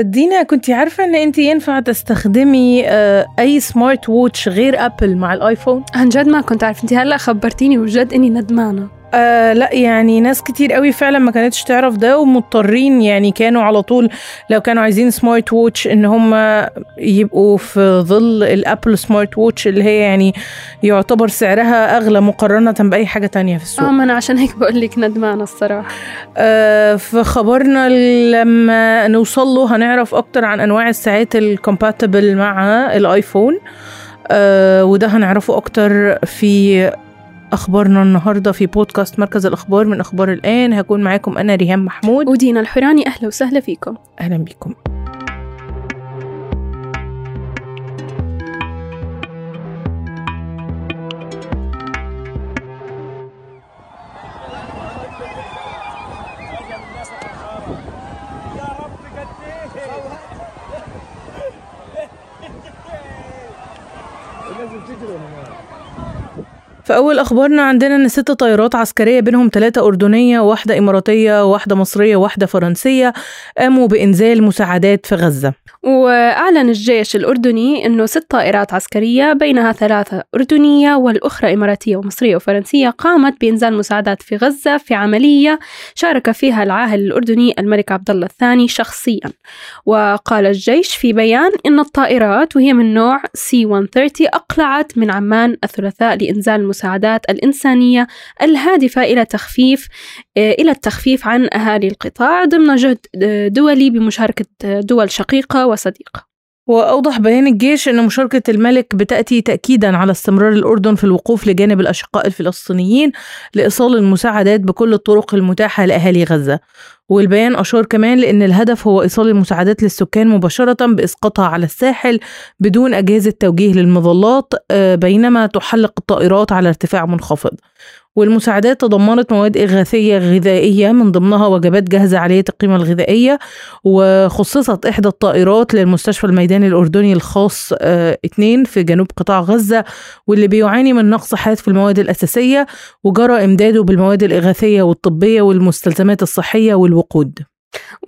دينا كنت عارفة إن أنت ينفع تستخدمي آه، أي smart watch غير Apple مع ال iPhone؟ عن جد ما كنت عارف أنت هلأ خبرتيني وجد إني ندمانة آه لا يعني ناس كتير قوي فعلا ما كانتش تعرف ده ومضطرين يعني كانوا على طول لو كانوا عايزين smart watch إن هم يبقوا في ظل ال Apple smart watch اللي هي يعني يعتبر سعرها أغلى مقارنة بأي حاجة تانية في السوق. آه ما أنا عشان هيك بقول لك ندمانة الصراحة. آه فخبرنا لما نوصل له هنعرف أكتر عن أنواع الساعات الكومباتبل مع الايفون آه وده هنعرفه أكتر في أخبارنا النهارده في بودكاست مركز الأخبار من أخبار الآن. هكون معاكم أنا ريهام محمود. ودينا الحوراني أهلا وسهلا فيكم. أهلا بيكم فأول أخبارنا عندنا إن ست طيارات عسكرية بينهم ثلاثة أردنية وواحدة إماراتية وواحدة مصرية وواحدة فرنسية قاموا بإنزال مساعدات في غزة. وأعلن الجيش الأردني أنه ست طائرات عسكرية بينها ثلاثة أردنية والأخرى إماراتية ومصرية وفرنسية قامت بإنزال مساعدات في غزة في عملية شارك فيها العاهل الأردني الملك عبد الله الثاني شخصيا. وقال الجيش في بيان أن الطائرات وهي من نوع C-130 أقلعت من عمان الثلاثاء لإنزال المساعدات الإنسانية الهادفة إلى تخفيف إلى التخفيف عن أهالي القطاع ضمن جهد دولي بمشاركة دول شقيقة وصديقة. وأوضح بيان الجيش أن مشاركة الملك بتأتي تأكيدا على استمرار الأردن في الوقوف لجانب الأشقاء الفلسطينيين لإيصال المساعدات بكل الطرق المتاحة لأهالي غزة. والبيان أشار كمان لأن الهدف هو إيصال المساعدات للسكان مباشرة بإسقاطها على الساحل بدون أجهزة توجيه للمظلات آه، بينما تحلق الطائرات على ارتفاع منخفض. والمساعدات تضمنت مواد إغاثية غذائية من ضمنها وجبات جاهزة عالية القيمة الغذائية وخصصت إحدى الطائرات للمستشفى الميداني الأردني الخاص آه، اتنين في جنوب قطاع غزة واللي بيعاني من نقص حاد في المواد الأساسية وجرى إمداده بالمواد الإغاثية والطبية والمستلزمات الصحية والوقود.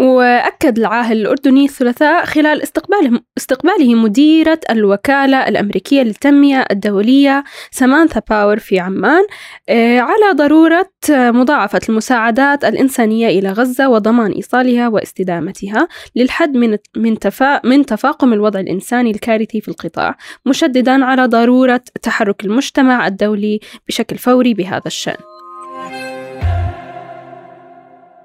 وأكد العاهل الأردني الثلاثاء خلال استقباله, استقباله مديرة الوكالة الأمريكية للتنمية الدولية سامانثا باور في عمان آه، على ضرورة مضاعفة المساعدات الإنسانية إلى غزة وضمان إيصالها واستدامتها للحد من من تفا من تفاقم الوضع الإنساني الكارثي في القطاع مشددا على ضرورة تحرك المجتمع الدولي بشكل فوري بهذا الشأن.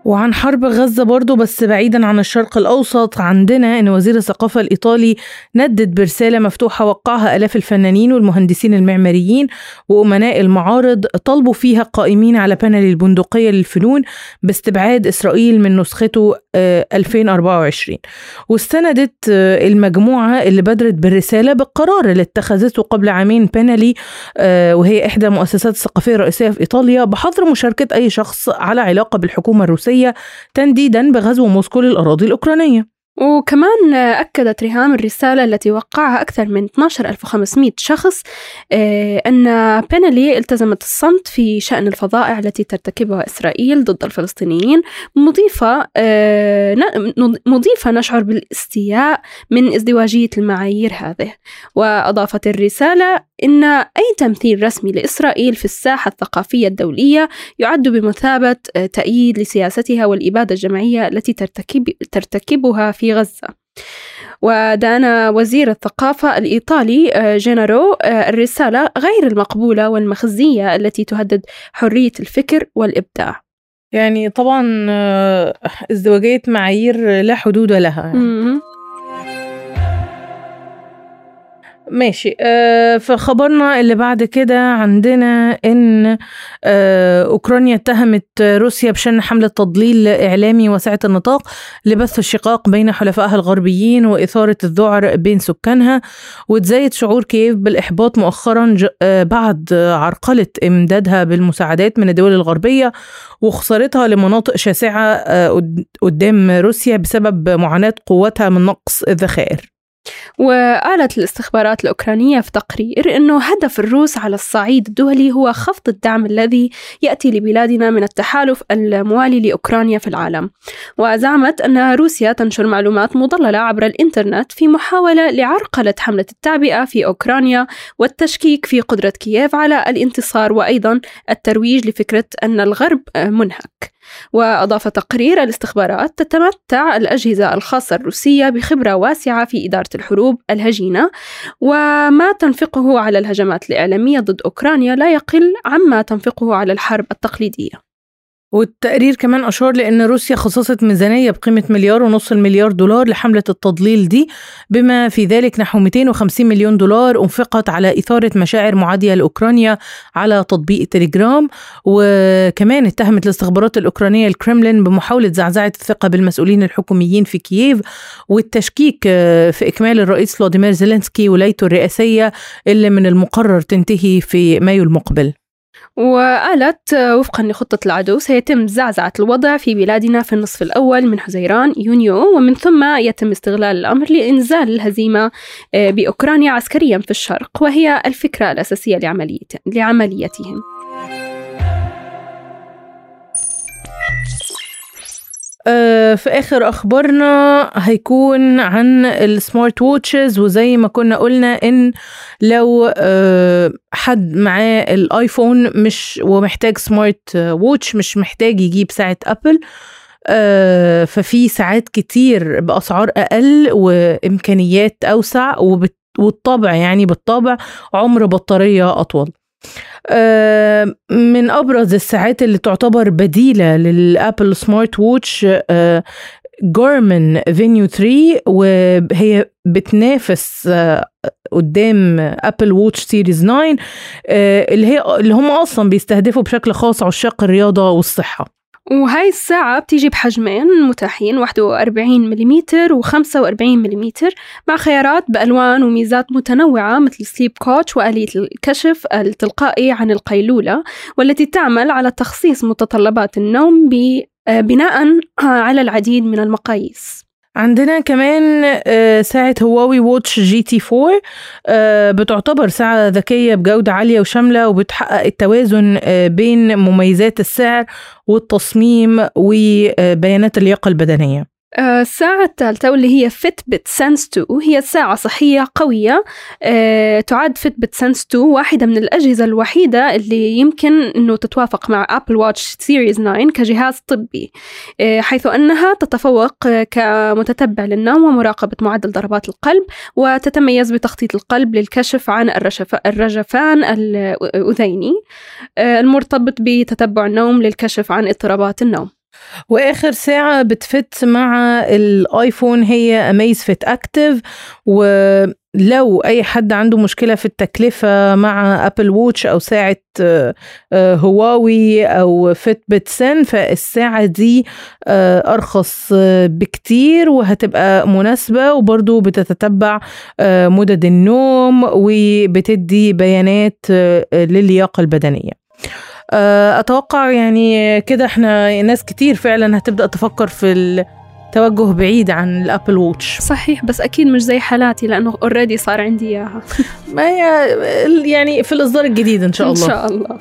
وعن حرب غزة برضو بس بعيدا عن الشرق الأوسط عندنا أن وزير الثقافة الإيطالي ندد برسالة مفتوحة وقعها آلاف الفنانين والمهندسين المعماريين وأمناء المعارض طلبوا فيها قائمين على بينالي البندقية للفنون باستبعاد إسرائيل من نسخته آه، 2024 واستندت آه، المجموعة اللي بادرت بالرسالة بالقرار اللي اتخذته قبل عامين بينالي آه، وهي إحدى المؤسسات الثقافية الرئيسية في إيطاليا بحظر مشاركة أي شخص على علاقة بالحكومة الروسية تنديدا بغزو موسكو للأراضي الأوكرانية. وكمان أكدت ريهام الرسالة التي وقعها أكثر من 12500 شخص آه، أن بينالي التزمت الصمت في شأن الفظائع التي ترتكبها إسرائيل ضد الفلسطينيين مضيفة آه، مضيفة نشعر بالإستياء من ازدواجية المعايير هذه. وأضافت الرسالة إن أي تمثيل رسمي لإسرائيل في الساحة الثقافية الدولية يعد بمثابة آه، تأييد لسياستها والإبادة الجماعية التي ترتكب ترتكبها في غزة. ودان وزير الثقافة الإيطالي آه، جينارو آه، الرسالة غير المقبولة والمخزية التي تهدد حرية الفكر والإبداع. يعني طبعا ازدواجية معايير لا حدود لها. يعني. ماشي. آه، فخبرنا اللي بعد كده عندنا إن آه، أوكرانيا اتهمت روسيا بشن حملة تضليل إعلامي واسعة النطاق لبث الشقاق بين حلفائها الغربيين وإثارة الذعر بين سكانها وتزايد شعور كييف بالإحباط مؤخرا آه، بعد عرقلة إمدادها بالمساعدات من الدول الغربية وخسارتها لمناطق شاسعة آه، قد- قدام روسيا بسبب معاناة قوتها من نقص الذخائر. وقالت الاستخبارات الأوكرانية في تقرير أنه هدف الروس على الصعيد الدولي هو خفض الدعم الذي يأتي لبلادنا من التحالف الموالي لأوكرانيا في العالم. وزعمت أن روسيا تنشر معلومات مضللة عبر الإنترنت في محاولة لعرقلة حملة التعبئة في أوكرانيا والتشكيك في قدرة كييف على الانتصار وأيضا الترويج لفكرة أن الغرب منهك. وأضاف تقرير الاستخبارات تتمتع الأجهزة الخاصة الروسية بخبرة واسعة في إدارة الحروب الهجينة وما تنفقه على الهجمات الإعلامية ضد أوكرانيا لا يقل عما تنفقه على الحرب التقليدية. والتقرير كمان أشار لأن روسيا خصصت ميزانية بقيمة مليار ونص المليار دولار لحملة التضليل دي بما في ذلك نحو 250 مليون دولار أنفقت على إثارة مشاعر معادية لأوكرانيا على تطبيق تليجرام وكمان اتهمت الاستخبارات الأوكرانية الكرملين بمحاولة زعزعة الثقة بالمسؤولين الحكوميين في كييف والتشكيك في إكمال الرئيس فلاديمير زيلينسكي ولايته الرئاسية اللي من المقرر تنتهي في مايو المقبل. وقالت وفقا لخطة العدو سيتم زعزعة الوضع في بلادنا في النصف الأول من حزيران يونيو ومن ثم يتم استغلال الأمر لإنزال الهزيمة آه، بأوكرانيا عسكريا في الشرق وهي الفكرة الأساسية لعمليتهم. في آخر أخبارنا هيكون عن السمارت ووتشز وزي ما كنا قلنا إن لو آه، حد معاه ال iPhone مش ومحتاج smart watch مش محتاج يجيب ساعة Apple آه، ففي ساعات كتير بأسعار أقل وإمكانيات أوسع وبالطبع يعني بالطبع عمر بطارية أطول. آه، من أبرز الساعات اللي تعتبر بديلة لل Apple smart watch Garmin Venu 3 وهي بتنافس آه، قدام Apple Watch Series 9 اللي هي اللي هم أصلا بيستهدفوا بشكل خاص عشاق الرياضة والصحة. وهاي الساعة بتيجي بحجمين متاحين 41 ملم و45 ملم مع خيارات بألوان وميزات متنوعة مثل sleep coach وآلية الكشف التلقائي عن القيلولة والتي تعمل على تخصيص متطلبات النوم بناء على العديد من المقاييس. عندنا كمان آه، ساعة Huawei Watch GT 4 بتعتبر ساعة ذكية بجودة عالية وشاملة وبتحقق التوازن آه، بين مميزات السعر والتصميم وبيانات اللياقة البدنية. الساعة الثالثة واللي هي Fitbit Sense 2 هي ساعة صحية قوية. أه تعد Fitbit Sense 2 واحدة من الأجهزة الوحيدة اللي يمكن أنه تتوافق مع Apple Watch Series 9 كجهاز طبي. أه حيث أنها تتفوق كمتتبع للنوم ومراقبة معدل ضربات القلب وتتميز بتخطيط القلب للكشف عن الرجفان الأذيني. المرتبط بتتبع النوم للكشف عن اضطرابات النوم. وآخر ساعة بت fit مع ال iPhone هي Amazfit Active ولو أي حد عنده مشكلة في التكلفة مع Apple Watch أو ساعة آه، هواوي أو Fitbit Sense فالساعة دي آه، أرخص بكتير وهتبقى مناسبة وبرضو بتتتبع آه، مدد النوم وبتدي بيانات للياقة البدنية. آه، أتوقع يعني كده إحنا ناس كتير فعلا هتبدأ تفكر في التوجه بعيد عن ال Apple Watch. صحيح بس أكيد مش زي حالاتي لأنه already صار عندي إياها. ما هي يعني في الإصدار الجديد إن شاء الله. ان شاء الله.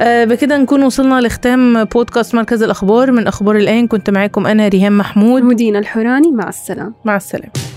آه بكده نكون وصلنا لختام بودكاست مركز الأخبار من أخبار الآن. كنت معاكم أنا ريهام محمود. ودينا الحوراني مع السلامة. مع السلامة.